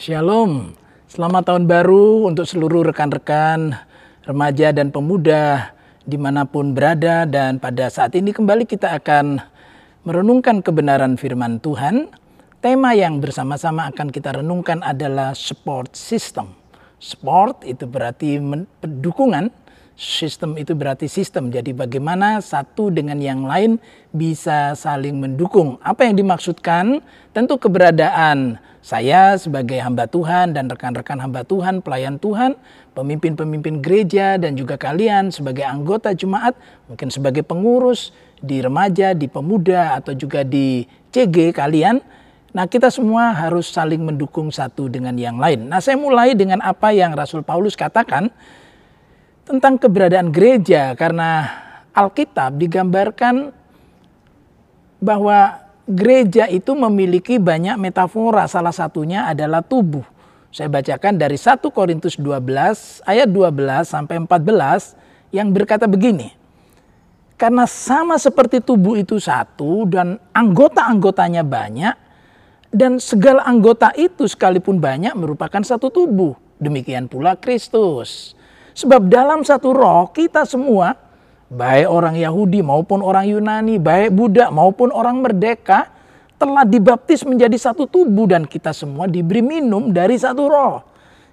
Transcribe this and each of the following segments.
Shalom, selamat tahun baru untuk seluruh rekan-rekan remaja dan pemuda di mana pun berada dan pada saat ini kembali kita akan merenungkan kebenaran firman Tuhan. Tema yang bersama-sama akan kita renungkan adalah support system. Support itu berarti dukungan, sistem itu berarti sistem. Jadi bagaimana satu dengan yang lain bisa saling mendukung. Apa yang dimaksudkan? Tentu keberadaan saya sebagai hamba Tuhan dan rekan-rekan hamba Tuhan, pelayan Tuhan, pemimpin-pemimpin gereja dan juga kalian sebagai anggota jemaat, mungkin sebagai pengurus di remaja, di pemuda atau juga di CG kalian. Nah, kita semua harus saling mendukung satu dengan yang lain. Nah, saya mulai dengan apa yang Rasul Paulus katakan tentang keberadaan gereja karena Alkitab digambarkan bahwa gereja itu memiliki banyak metafora, salah satunya adalah tubuh. Saya bacakan dari 1 Korintus 12 ayat 12 sampai 14 yang berkata begini. Karena sama seperti tubuh itu satu dan anggota-anggotanya banyak dan segala anggota itu sekalipun banyak merupakan satu tubuh. Demikian pula Kristus. Sebab dalam satu roh kita semua baik orang Yahudi maupun orang Yunani, baik Buddha maupun orang merdeka, telah dibaptis menjadi satu tubuh dan kita semua diberi minum dari satu roh.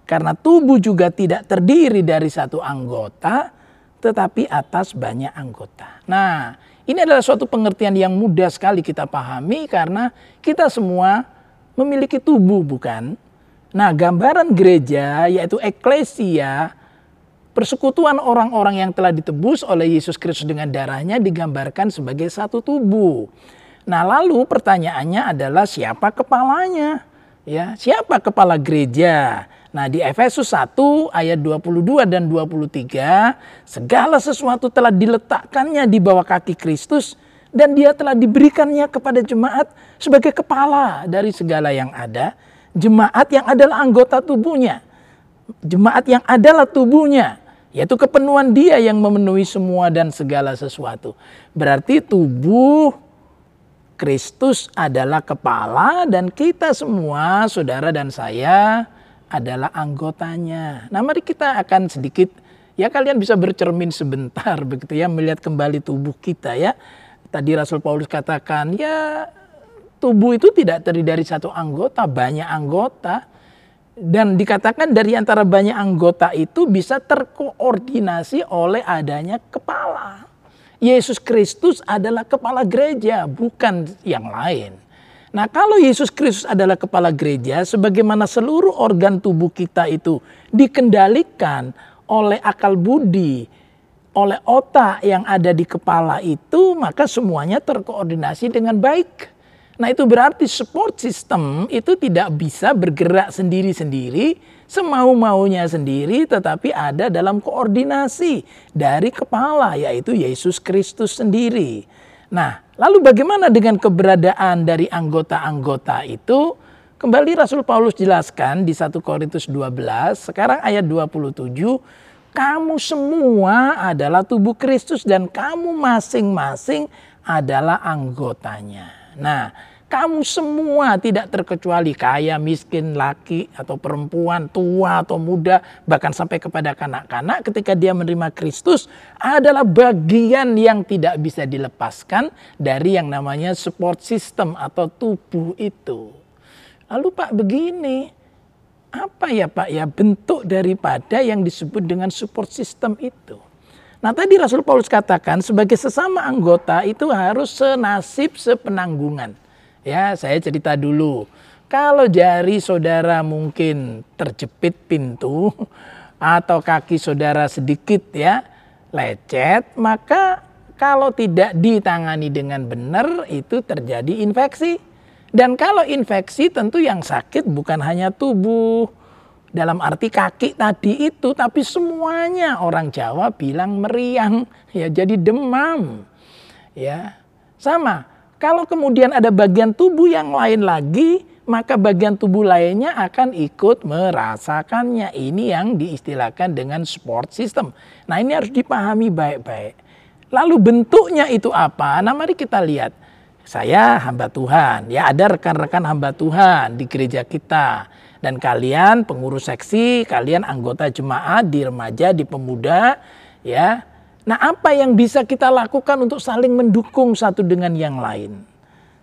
Karena tubuh juga tidak terdiri dari satu anggota, tetapi atas banyak anggota. Nah, ini adalah suatu pengertian yang mudah sekali kita pahami karena kita semua memiliki tubuh, bukan? Nah, gambaran gereja yaitu eklesia Persekutuan orang-orang yang telah ditebus oleh Yesus Kristus dengan darahnya digambarkan sebagai satu tubuh. Nah, lalu pertanyaannya adalah siapa kepalanya? Ya, siapa kepala gereja? Nah, di Efesus 1 ayat 22 dan 23, segala sesuatu telah diletakkannya di bawah kaki Kristus dan dia telah diberikannya kepada jemaat sebagai kepala dari segala yang ada, jemaat yang adalah anggota tubuhnya. Jemaat yang adalah tubuhnya yaitu kepenuhan dia yang memenuhi semua dan segala sesuatu. Berarti tubuh Kristus adalah kepala dan kita semua, saudara dan saya adalah anggotanya. Nah mari kita akan sedikit, ya kalian bisa bercermin sebentar begitu ya, melihat kembali tubuh kita ya. Tadi Rasul Paulus katakan, ya tubuh itu tidak terdiri dari satu anggota, banyak anggota. Dan dikatakan dari antara banyak anggota itu bisa terkoordinasi oleh adanya kepala. Yesus Kristus adalah kepala gereja, bukan yang lain. Nah, kalau Yesus Kristus adalah kepala gereja, sebagaimana seluruh organ tubuh kita itu dikendalikan oleh akal budi, oleh otak yang ada di kepala itu, maka semuanya terkoordinasi dengan baik. Nah itu berarti support system itu tidak bisa bergerak sendiri-sendiri, semau-maunya sendiri, tetapi ada dalam koordinasi dari kepala yaitu Yesus Kristus sendiri. Nah lalu bagaimana dengan keberadaan dari anggota-anggota itu? Kembali Rasul Paulus jelaskan di 1 Korintus 12, sekarang ayat 27, kamu semua adalah tubuh Kristus dan kamu masing-masing adalah anggotanya. Nah, kamu semua tidak terkecuali kaya, miskin, laki atau perempuan, tua atau muda, bahkan sampai kepada kanak-kanak ketika dia menerima Kristus adalah bagian yang tidak bisa dilepaskan dari yang namanya support system atau tubuh itu. Lalu Pak begini, apa ya Pak ya bentuk daripada yang disebut dengan support system itu? Nah tadi Rasul Paulus katakan sebagai sesama anggota itu harus senasib sepenanggungan. Ya saya cerita dulu. Kalau jari saudara mungkin terjepit pintu atau kaki saudara sedikit ya lecet, maka kalau tidak ditangani dengan benar itu terjadi infeksi. Dan kalau infeksi tentu yang sakit bukan hanya tubuh, dalam arti kaki tadi itu tapi semuanya orang Jawa bilang meriang. Ya jadi demam. Ya sama. Kalau kemudian ada bagian tubuh yang lain lagi maka bagian tubuh lainnya akan ikut merasakannya. Ini yang diistilahkan dengan sport system. Nah ini harus dipahami baik-baik. Lalu bentuknya itu apa? Nah mari kita lihat. Saya hamba Tuhan. Ya ada rekan-rekan hamba Tuhan di gereja kita Dan kalian pengurus seksi, kalian anggota jemaat di remaja, di pemuda, ya. Nah, apa yang bisa kita lakukan untuk saling mendukung satu dengan yang lain?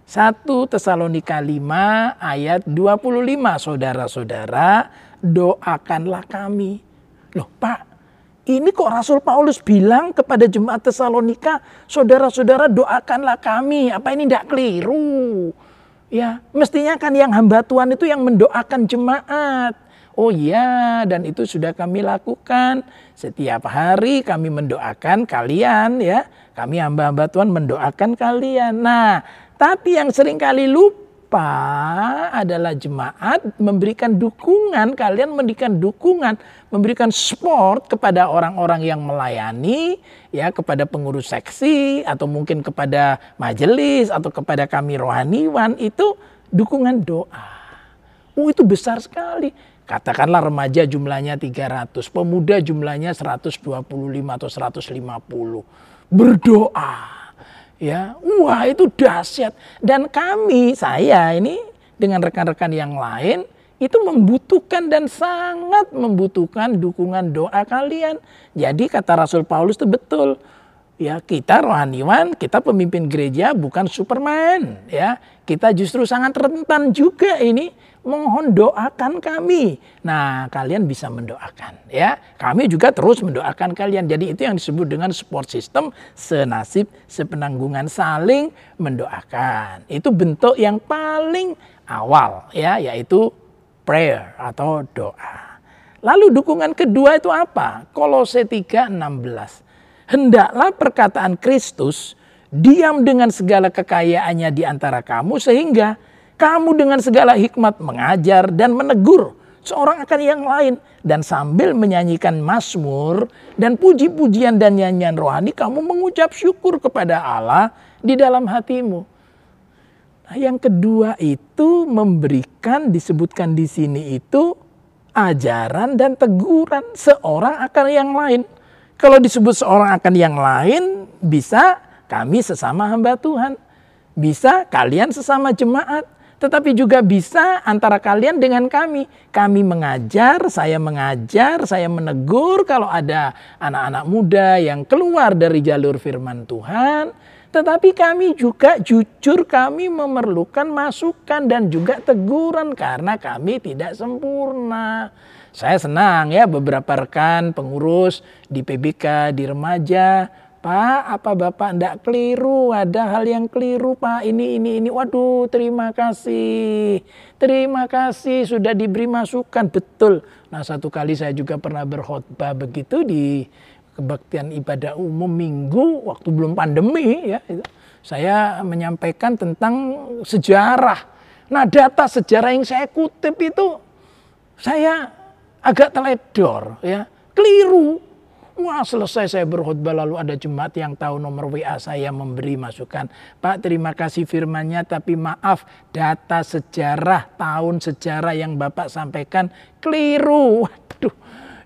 1 Tesalonika 5 ayat 25 saudara-saudara doakanlah kami. Loh Pak ini kok Rasul Paulus bilang kepada jemaat Tesalonika saudara-saudara doakanlah kami apa ini tidak keliru. Ya mestinya kan yang hamba Tuhan itu yang mendoakan jemaat. Oh iya, dan itu sudah kami lakukan. Setiap hari kami mendoakan kalian ya. Kami hamba-hamba Tuhan mendoakan kalian. Nah, tapi yang sering kali lupa adalah jemaat memberikan dukungan, kalian memberikan dukungan, memberikan support kepada orang-orang yang melayani, ya kepada pengurus seksi atau mungkin kepada majelis atau kepada kami rohaniwan itu dukungan doa. Oh itu besar sekali. Katakanlah remaja jumlahnya 300, pemuda jumlahnya 125 atau 150. Berdoa. Ya, wah itu dahsyat. Dan kami, saya ini dengan rekan-rekan yang lain itu membutuhkan dan sangat membutuhkan dukungan doa kalian. Jadi kata Rasul Paulus itu betul. Ya, kita rohaniwan, kita pemimpin gereja bukan Superman, ya. Kita justru sangat rentan juga ini mohon doakan kami. Nah, kalian bisa mendoakan ya. Kami juga terus mendoakan kalian. Jadi itu yang disebut dengan support system senasib sepenanggungan saling mendoakan. Itu bentuk yang paling awal ya, yaitu prayer atau doa. Lalu dukungan kedua itu apa? Kolose 3:16. Hendaklah perkataan Kristus diam dengan segala kekayaannya di antara kamu sehingga kamu dengan segala hikmat mengajar dan menegur seorang akan yang lain. Dan sambil menyanyikan mazmur dan puji-pujian dan nyanyian rohani kamu mengucap syukur kepada Allah di dalam hatimu. Nah, yang kedua itu memberikan disebutkan di sini itu ajaran dan teguran seorang akan yang lain. Kalau disebut seorang akan yang lain bisa kami sesama hamba Tuhan. Bisa kalian sesama jemaat tetapi juga bisa antara kalian dengan kami. Kami mengajar, saya mengajar, saya menegur kalau ada anak-anak muda yang keluar dari jalur firman Tuhan. Tetapi kami juga jujur kami memerlukan masukan dan juga teguran karena kami tidak sempurna. Saya senang ya beberapa rekan pengurus di PBK, di remaja, Pak, apa Bapak ndak keliru? Ada hal yang keliru, Pak. Ini, ini, ini. Waduh, terima kasih. Terima kasih sudah diberi masukan. Betul. Nah, satu kali saya juga pernah berkhotbah begitu di kebaktian ibadah umum minggu waktu belum pandemi ya. Saya menyampaikan tentang sejarah. Nah, data sejarah yang saya kutip itu saya agak teledor ya. Keliru Wah selesai saya berkhutbah lalu ada jemaat yang tahu nomor WA saya memberi masukan. Pak terima kasih firmannya tapi maaf data sejarah tahun sejarah yang Bapak sampaikan keliru. Waduh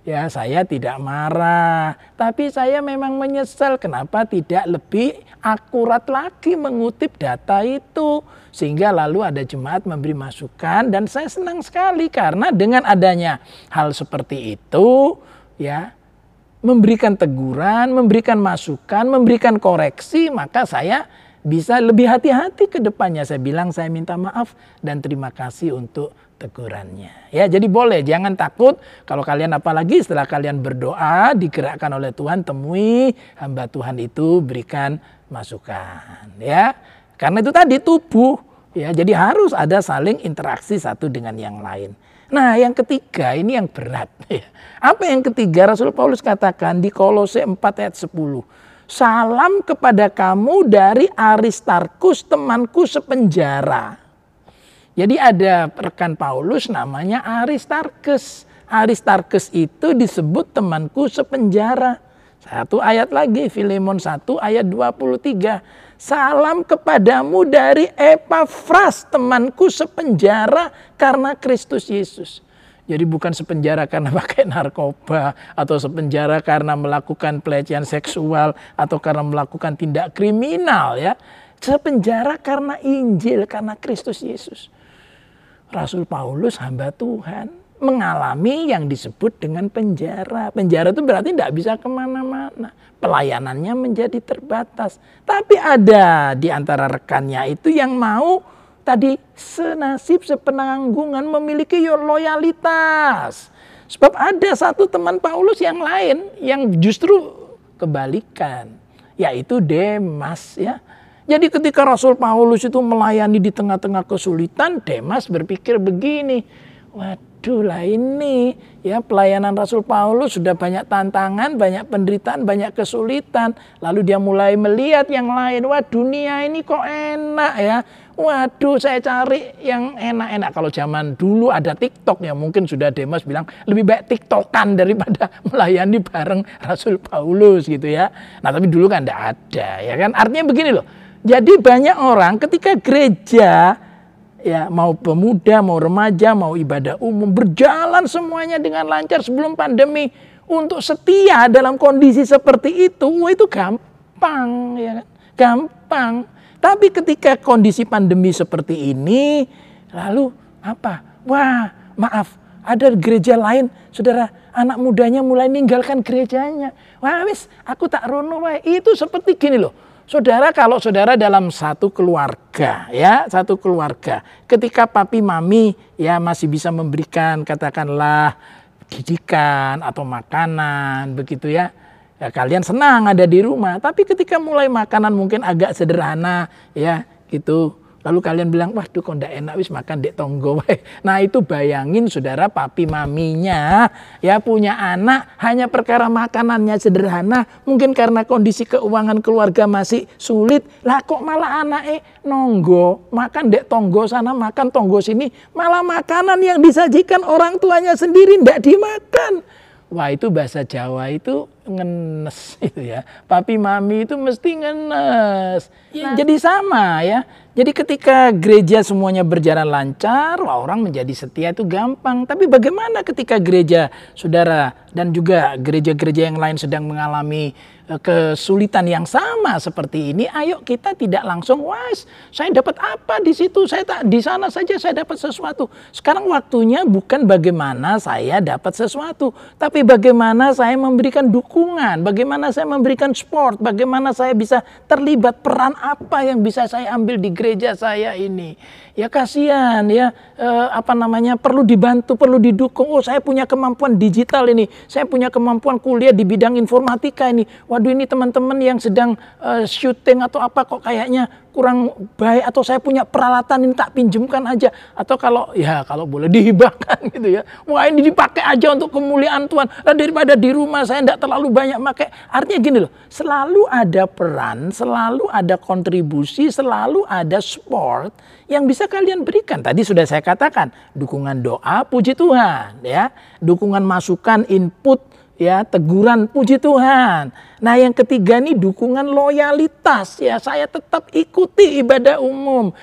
ya saya tidak marah. Tapi saya memang menyesal kenapa tidak lebih akurat lagi mengutip data itu. Sehingga lalu ada jemaat memberi masukan dan saya senang sekali karena dengan adanya hal seperti itu ya memberikan teguran, memberikan masukan, memberikan koreksi, maka saya bisa lebih hati-hati ke depannya. Saya bilang saya minta maaf dan terima kasih untuk tegurannya. Ya, jadi boleh jangan takut kalau kalian apalagi setelah kalian berdoa digerakkan oleh Tuhan temui hamba Tuhan itu berikan masukan, ya. Karena itu tadi tubuh ya, jadi harus ada saling interaksi satu dengan yang lain. Nah yang ketiga ini yang berat. Apa yang ketiga Rasul Paulus katakan di Kolose 4 ayat 10. Salam kepada kamu dari Aristarkus temanku sepenjara. Jadi ada rekan Paulus namanya Aristarkus. Aristarkus itu disebut temanku sepenjara. Satu ayat lagi, Filemon 1 ayat 23. Salam kepadamu dari Epafras, temanku sepenjara karena Kristus Yesus. Jadi bukan sepenjara karena pakai narkoba atau sepenjara karena melakukan pelecehan seksual atau karena melakukan tindak kriminal ya. Sepenjara karena Injil, karena Kristus Yesus. Rasul Paulus hamba Tuhan mengalami yang disebut dengan penjara. Penjara itu berarti tidak bisa ke mana-mana. Pelayanannya menjadi terbatas. Tapi ada di antara rekannya itu yang mau tadi senasib sepenanggungan memiliki loyalitas. Sebab ada satu teman Paulus yang lain yang justru kebalikan, yaitu Demas ya. Jadi ketika Rasul Paulus itu melayani di tengah-tengah kesulitan, Demas berpikir begini, waduh lah ini ya pelayanan Rasul Paulus sudah banyak tantangan, banyak penderitaan, banyak kesulitan. Lalu dia mulai melihat yang lain, wah dunia ini kok enak ya. Waduh saya cari yang enak-enak. Kalau zaman dulu ada TikTok ya mungkin sudah Demas bilang lebih baik TikTokan daripada melayani bareng Rasul Paulus gitu ya. Nah tapi dulu kan tidak ada ya kan. Artinya begini loh. Jadi banyak orang ketika gereja ya mau pemuda, mau remaja, mau ibadah umum berjalan semuanya dengan lancar sebelum pandemi untuk setia dalam kondisi seperti itu, wah itu gampang ya kan. Gampang. Tapi ketika kondisi pandemi seperti ini, lalu apa? Wah, maaf, ada gereja lain, saudara, anak mudanya mulai meninggalkan gerejanya. Wah, wis, aku tak rono, wah. Itu seperti gini loh. Saudara, kalau saudara dalam satu keluarga, ya, satu keluarga, ketika papi mami ya masih bisa memberikan katakanlah didikan atau makanan, begitu ya ya kalian senang ada di rumah. Tapi ketika mulai makanan mungkin agak sederhana ya gitu. Lalu kalian bilang, wah tuh kok ndak enak wis makan dek tonggo. Nah itu bayangin saudara papi maminya ya punya anak hanya perkara makanannya sederhana. Mungkin karena kondisi keuangan keluarga masih sulit. Lah kok malah anak eh nonggo makan dek tonggo sana makan tonggo sini. Malah makanan yang disajikan orang tuanya sendiri ndak dimakan. Wah itu bahasa Jawa itu ngenes itu ya. Papi mami itu mesti ngenes. Ya, nah. Jadi sama ya. Jadi ketika gereja semuanya berjalan lancar, wah orang menjadi setia itu gampang. Tapi bagaimana ketika gereja saudara dan juga gereja-gereja yang lain sedang mengalami eh, kesulitan yang sama seperti ini, ayo kita tidak langsung was, saya dapat apa di situ, saya tak di sana saja saya dapat sesuatu. Sekarang waktunya bukan bagaimana saya dapat sesuatu, tapi bagaimana saya memberikan dukungan, bagaimana saya memberikan sport, bagaimana saya bisa terlibat? Peran apa yang bisa saya ambil di gereja saya ini. Ya kasihan ya. Eh, apa namanya perlu dibantu, perlu didukung. Oh saya punya kemampuan digital ini, saya punya kemampuan kuliah di bidang informatika ini. Waduh ini teman-teman yang sedang eh, syuting atau apa kok kayaknya kurang baik atau saya punya peralatan ini tak pinjamkan aja. Atau kalau ya kalau boleh dihibahkan gitu ya. Wah ini dipakai aja untuk kemuliaan Tuhan. Dan daripada di rumah saya tidak terlalu banyak pakai artinya gini loh selalu ada peran selalu ada kontribusi selalu ada support yang bisa kalian berikan. Tadi sudah saya katakan dukungan doa puji Tuhan ya. Dukungan masukan input ya teguran puji Tuhan. Nah yang ketiga nih dukungan loyalitas ya. Saya tetap ikuti ibadah umum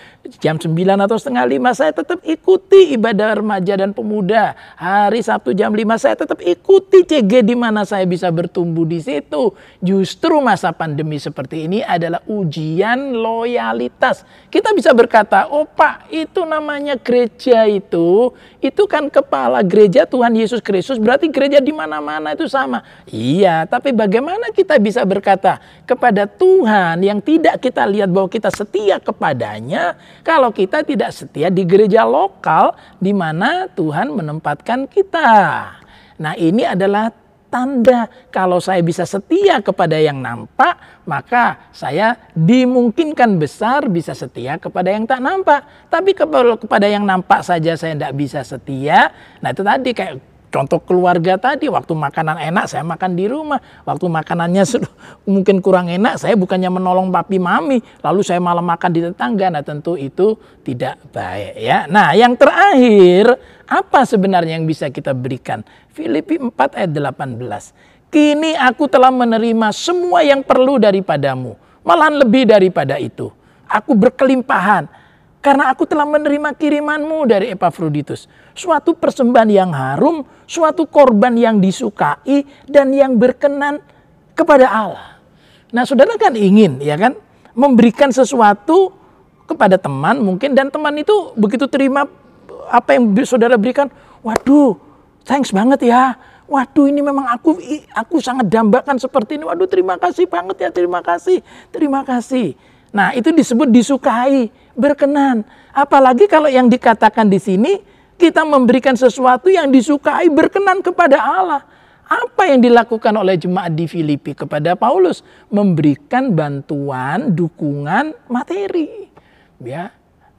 jam 9 atau setengah 5 saya tetap ikuti ibadah remaja dan pemuda. Hari Sabtu jam 5 saya tetap ikuti CG di mana saya bisa bertumbuh di situ. Justru masa pandemi seperti ini adalah ujian loyalitas. Kita bisa berkata oh pak itu namanya gereja itu itu kan kepala gereja Tuhan Yesus Kristus berarti gereja di mana-mana itu sama. Iya tapi bagaimana kita bisa berkata kepada Tuhan yang tidak kita lihat bahwa kita setia kepadanya kalau kita tidak setia di gereja lokal di mana Tuhan menempatkan kita. Nah, ini adalah tanda kalau saya bisa setia kepada yang nampak, maka saya dimungkinkan besar bisa setia kepada yang tak nampak. Tapi kepada yang nampak saja saya tidak bisa setia. Nah itu tadi kayak Contoh keluarga tadi, waktu makanan enak saya makan di rumah. Waktu makanannya mungkin kurang enak, saya bukannya menolong papi mami, lalu saya malah makan di tetangga. Nah tentu itu tidak baik ya. Nah yang terakhir, apa sebenarnya yang bisa kita berikan? Filipi 4 ayat 18. Kini aku telah menerima semua yang perlu daripadamu. Malahan lebih daripada itu. Aku berkelimpahan karena aku telah menerima kirimanmu dari Epafroditus. Suatu persembahan yang harum, suatu korban yang disukai dan yang berkenan kepada Allah. Nah saudara kan ingin ya kan memberikan sesuatu kepada teman mungkin dan teman itu begitu terima apa yang saudara berikan, waduh, thanks banget ya. Waduh ini memang aku aku sangat dambakan seperti ini. Waduh terima kasih banget ya, terima kasih, terima kasih. Nah itu disebut disukai, berkenan. Apalagi kalau yang dikatakan di sini kita memberikan sesuatu yang disukai, berkenan kepada Allah. Apa yang dilakukan oleh jemaat di Filipi kepada Paulus? Memberikan bantuan, dukungan materi. Ya.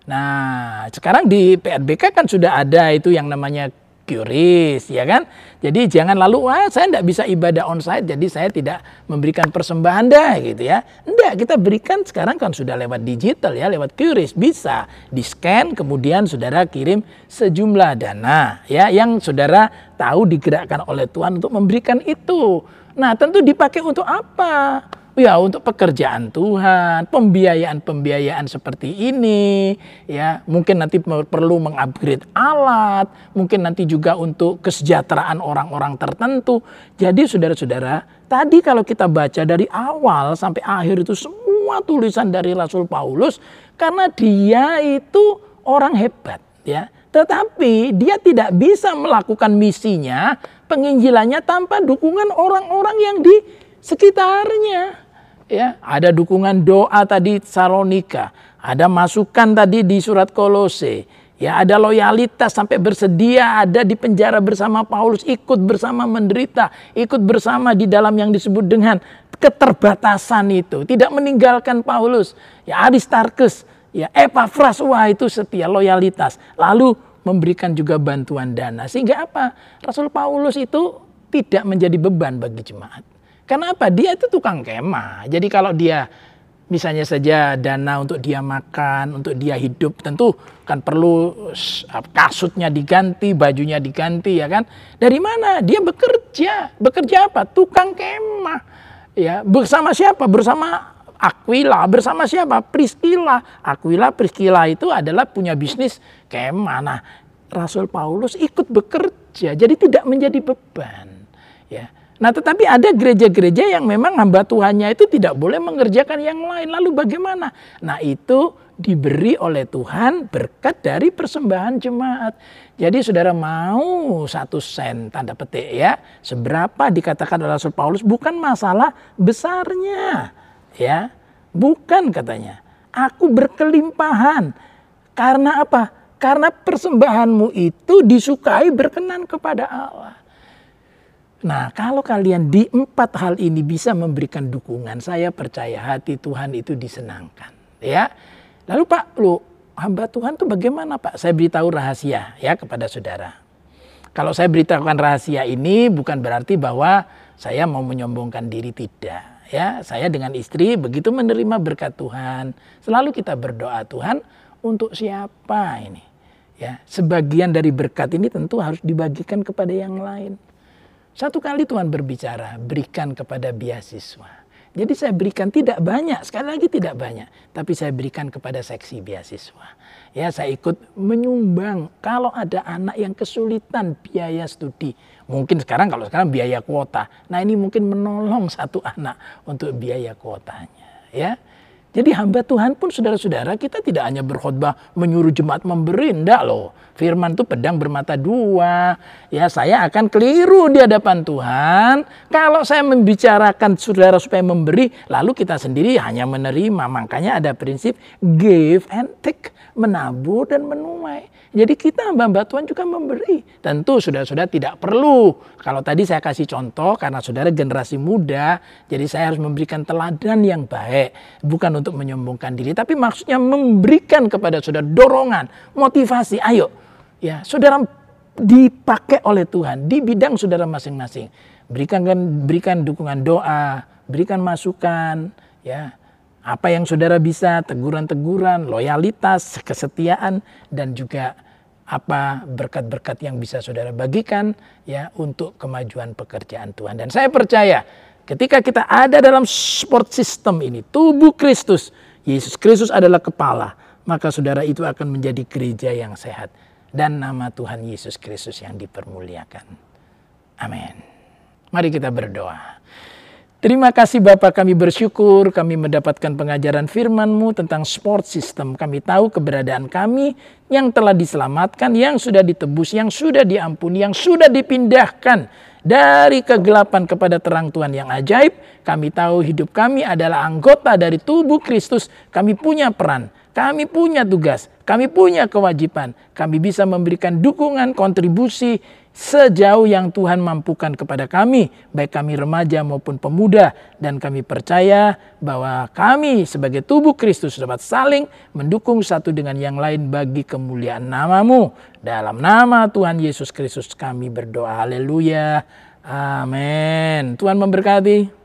Nah, sekarang di PRBK kan sudah ada itu yang namanya Curis, ya kan? Jadi jangan lalu wah saya tidak bisa ibadah onsite, jadi saya tidak memberikan persembahan dah gitu ya. Enggak, kita berikan sekarang kan sudah lewat digital ya, lewat Curis bisa di scan kemudian saudara kirim sejumlah dana ya yang saudara tahu digerakkan oleh Tuhan untuk memberikan itu. Nah, tentu dipakai untuk apa? Ya untuk pekerjaan Tuhan, pembiayaan-pembiayaan seperti ini, ya mungkin nanti perlu mengupgrade alat, mungkin nanti juga untuk kesejahteraan orang-orang tertentu. Jadi saudara-saudara, tadi kalau kita baca dari awal sampai akhir itu semua tulisan dari Rasul Paulus, karena dia itu orang hebat, ya. Tetapi dia tidak bisa melakukan misinya, penginjilannya tanpa dukungan orang-orang yang di sekitarnya ya ada dukungan doa tadi Salonika, ada masukan tadi di surat Kolose, ya ada loyalitas sampai bersedia ada di penjara bersama Paulus, ikut bersama menderita, ikut bersama di dalam yang disebut dengan keterbatasan itu, tidak meninggalkan Paulus, ya Aristarchus, ya Epaphras, wah itu setia loyalitas, lalu memberikan juga bantuan dana, sehingga apa? Rasul Paulus itu tidak menjadi beban bagi jemaat karena apa? Dia itu tukang kemah. Jadi kalau dia misalnya saja dana untuk dia makan, untuk dia hidup, tentu kan perlu kasutnya diganti, bajunya diganti ya kan. Dari mana? Dia bekerja. Bekerja apa? Tukang kemah. Ya, bersama siapa? Bersama Aquila, bersama siapa? Priscilla. Aquila, Priscilla itu adalah punya bisnis kemah. Nah, Rasul Paulus ikut bekerja, jadi tidak menjadi beban. Ya, Nah tetapi ada gereja-gereja yang memang hamba Tuhannya itu tidak boleh mengerjakan yang lain. Lalu bagaimana? Nah itu diberi oleh Tuhan berkat dari persembahan jemaat. Jadi saudara mau satu sen tanda petik ya. Seberapa dikatakan oleh Rasul Paulus bukan masalah besarnya. ya Bukan katanya. Aku berkelimpahan. Karena apa? Karena persembahanmu itu disukai berkenan kepada Allah. Nah, kalau kalian di empat hal ini bisa memberikan dukungan, saya percaya hati Tuhan itu disenangkan. Ya, lalu Pak, lu hamba Tuhan tuh bagaimana Pak? Saya beritahu rahasia ya kepada saudara. Kalau saya beritahukan rahasia ini bukan berarti bahwa saya mau menyombongkan diri tidak. Ya, saya dengan istri begitu menerima berkat Tuhan, selalu kita berdoa Tuhan untuk siapa ini. Ya, sebagian dari berkat ini tentu harus dibagikan kepada yang lain. Satu kali Tuhan berbicara, berikan kepada beasiswa. Jadi saya berikan tidak banyak, sekali lagi tidak banyak, tapi saya berikan kepada seksi beasiswa. Ya, saya ikut menyumbang kalau ada anak yang kesulitan biaya studi. Mungkin sekarang kalau sekarang biaya kuota. Nah, ini mungkin menolong satu anak untuk biaya kuotanya, ya. Jadi hamba Tuhan pun saudara-saudara kita tidak hanya berkhotbah menyuruh jemaat memberi, enggak loh. Firman itu pedang bermata dua. Ya saya akan keliru di hadapan Tuhan. Kalau saya membicarakan saudara supaya memberi, lalu kita sendiri hanya menerima. Makanya ada prinsip give and take, menabur dan menuai. Jadi kita hamba Tuhan juga memberi. Tentu saudara-saudara tidak perlu. Kalau tadi saya kasih contoh karena saudara generasi muda, jadi saya harus memberikan teladan yang baik. Bukan untuk menyombongkan diri, tapi maksudnya memberikan kepada saudara dorongan, motivasi. Ayo, ya saudara dipakai oleh Tuhan di bidang saudara masing-masing. Berikan berikan dukungan doa, berikan masukan, ya apa yang saudara bisa, teguran-teguran, loyalitas, kesetiaan, dan juga apa berkat-berkat yang bisa saudara bagikan ya untuk kemajuan pekerjaan Tuhan. Dan saya percaya ketika kita ada dalam sport system ini, tubuh Kristus, Yesus Kristus adalah kepala, maka saudara itu akan menjadi gereja yang sehat dan nama Tuhan Yesus Kristus yang dipermuliakan. Amin. Mari kita berdoa. Terima kasih Bapak kami bersyukur kami mendapatkan pengajaran firman-Mu tentang sport system. Kami tahu keberadaan kami yang telah diselamatkan, yang sudah ditebus, yang sudah diampuni, yang sudah dipindahkan dari kegelapan kepada terang Tuhan yang ajaib. Kami tahu hidup kami adalah anggota dari tubuh Kristus. Kami punya peran, kami punya tugas, kami punya kewajiban. Kami bisa memberikan dukungan, kontribusi, sejauh yang Tuhan mampukan kepada kami, baik kami remaja maupun pemuda, dan kami percaya bahwa kami sebagai tubuh Kristus dapat saling mendukung satu dengan yang lain bagi kemuliaan namamu. Dalam nama Tuhan Yesus Kristus kami berdoa. Haleluya. Amin. Tuhan memberkati.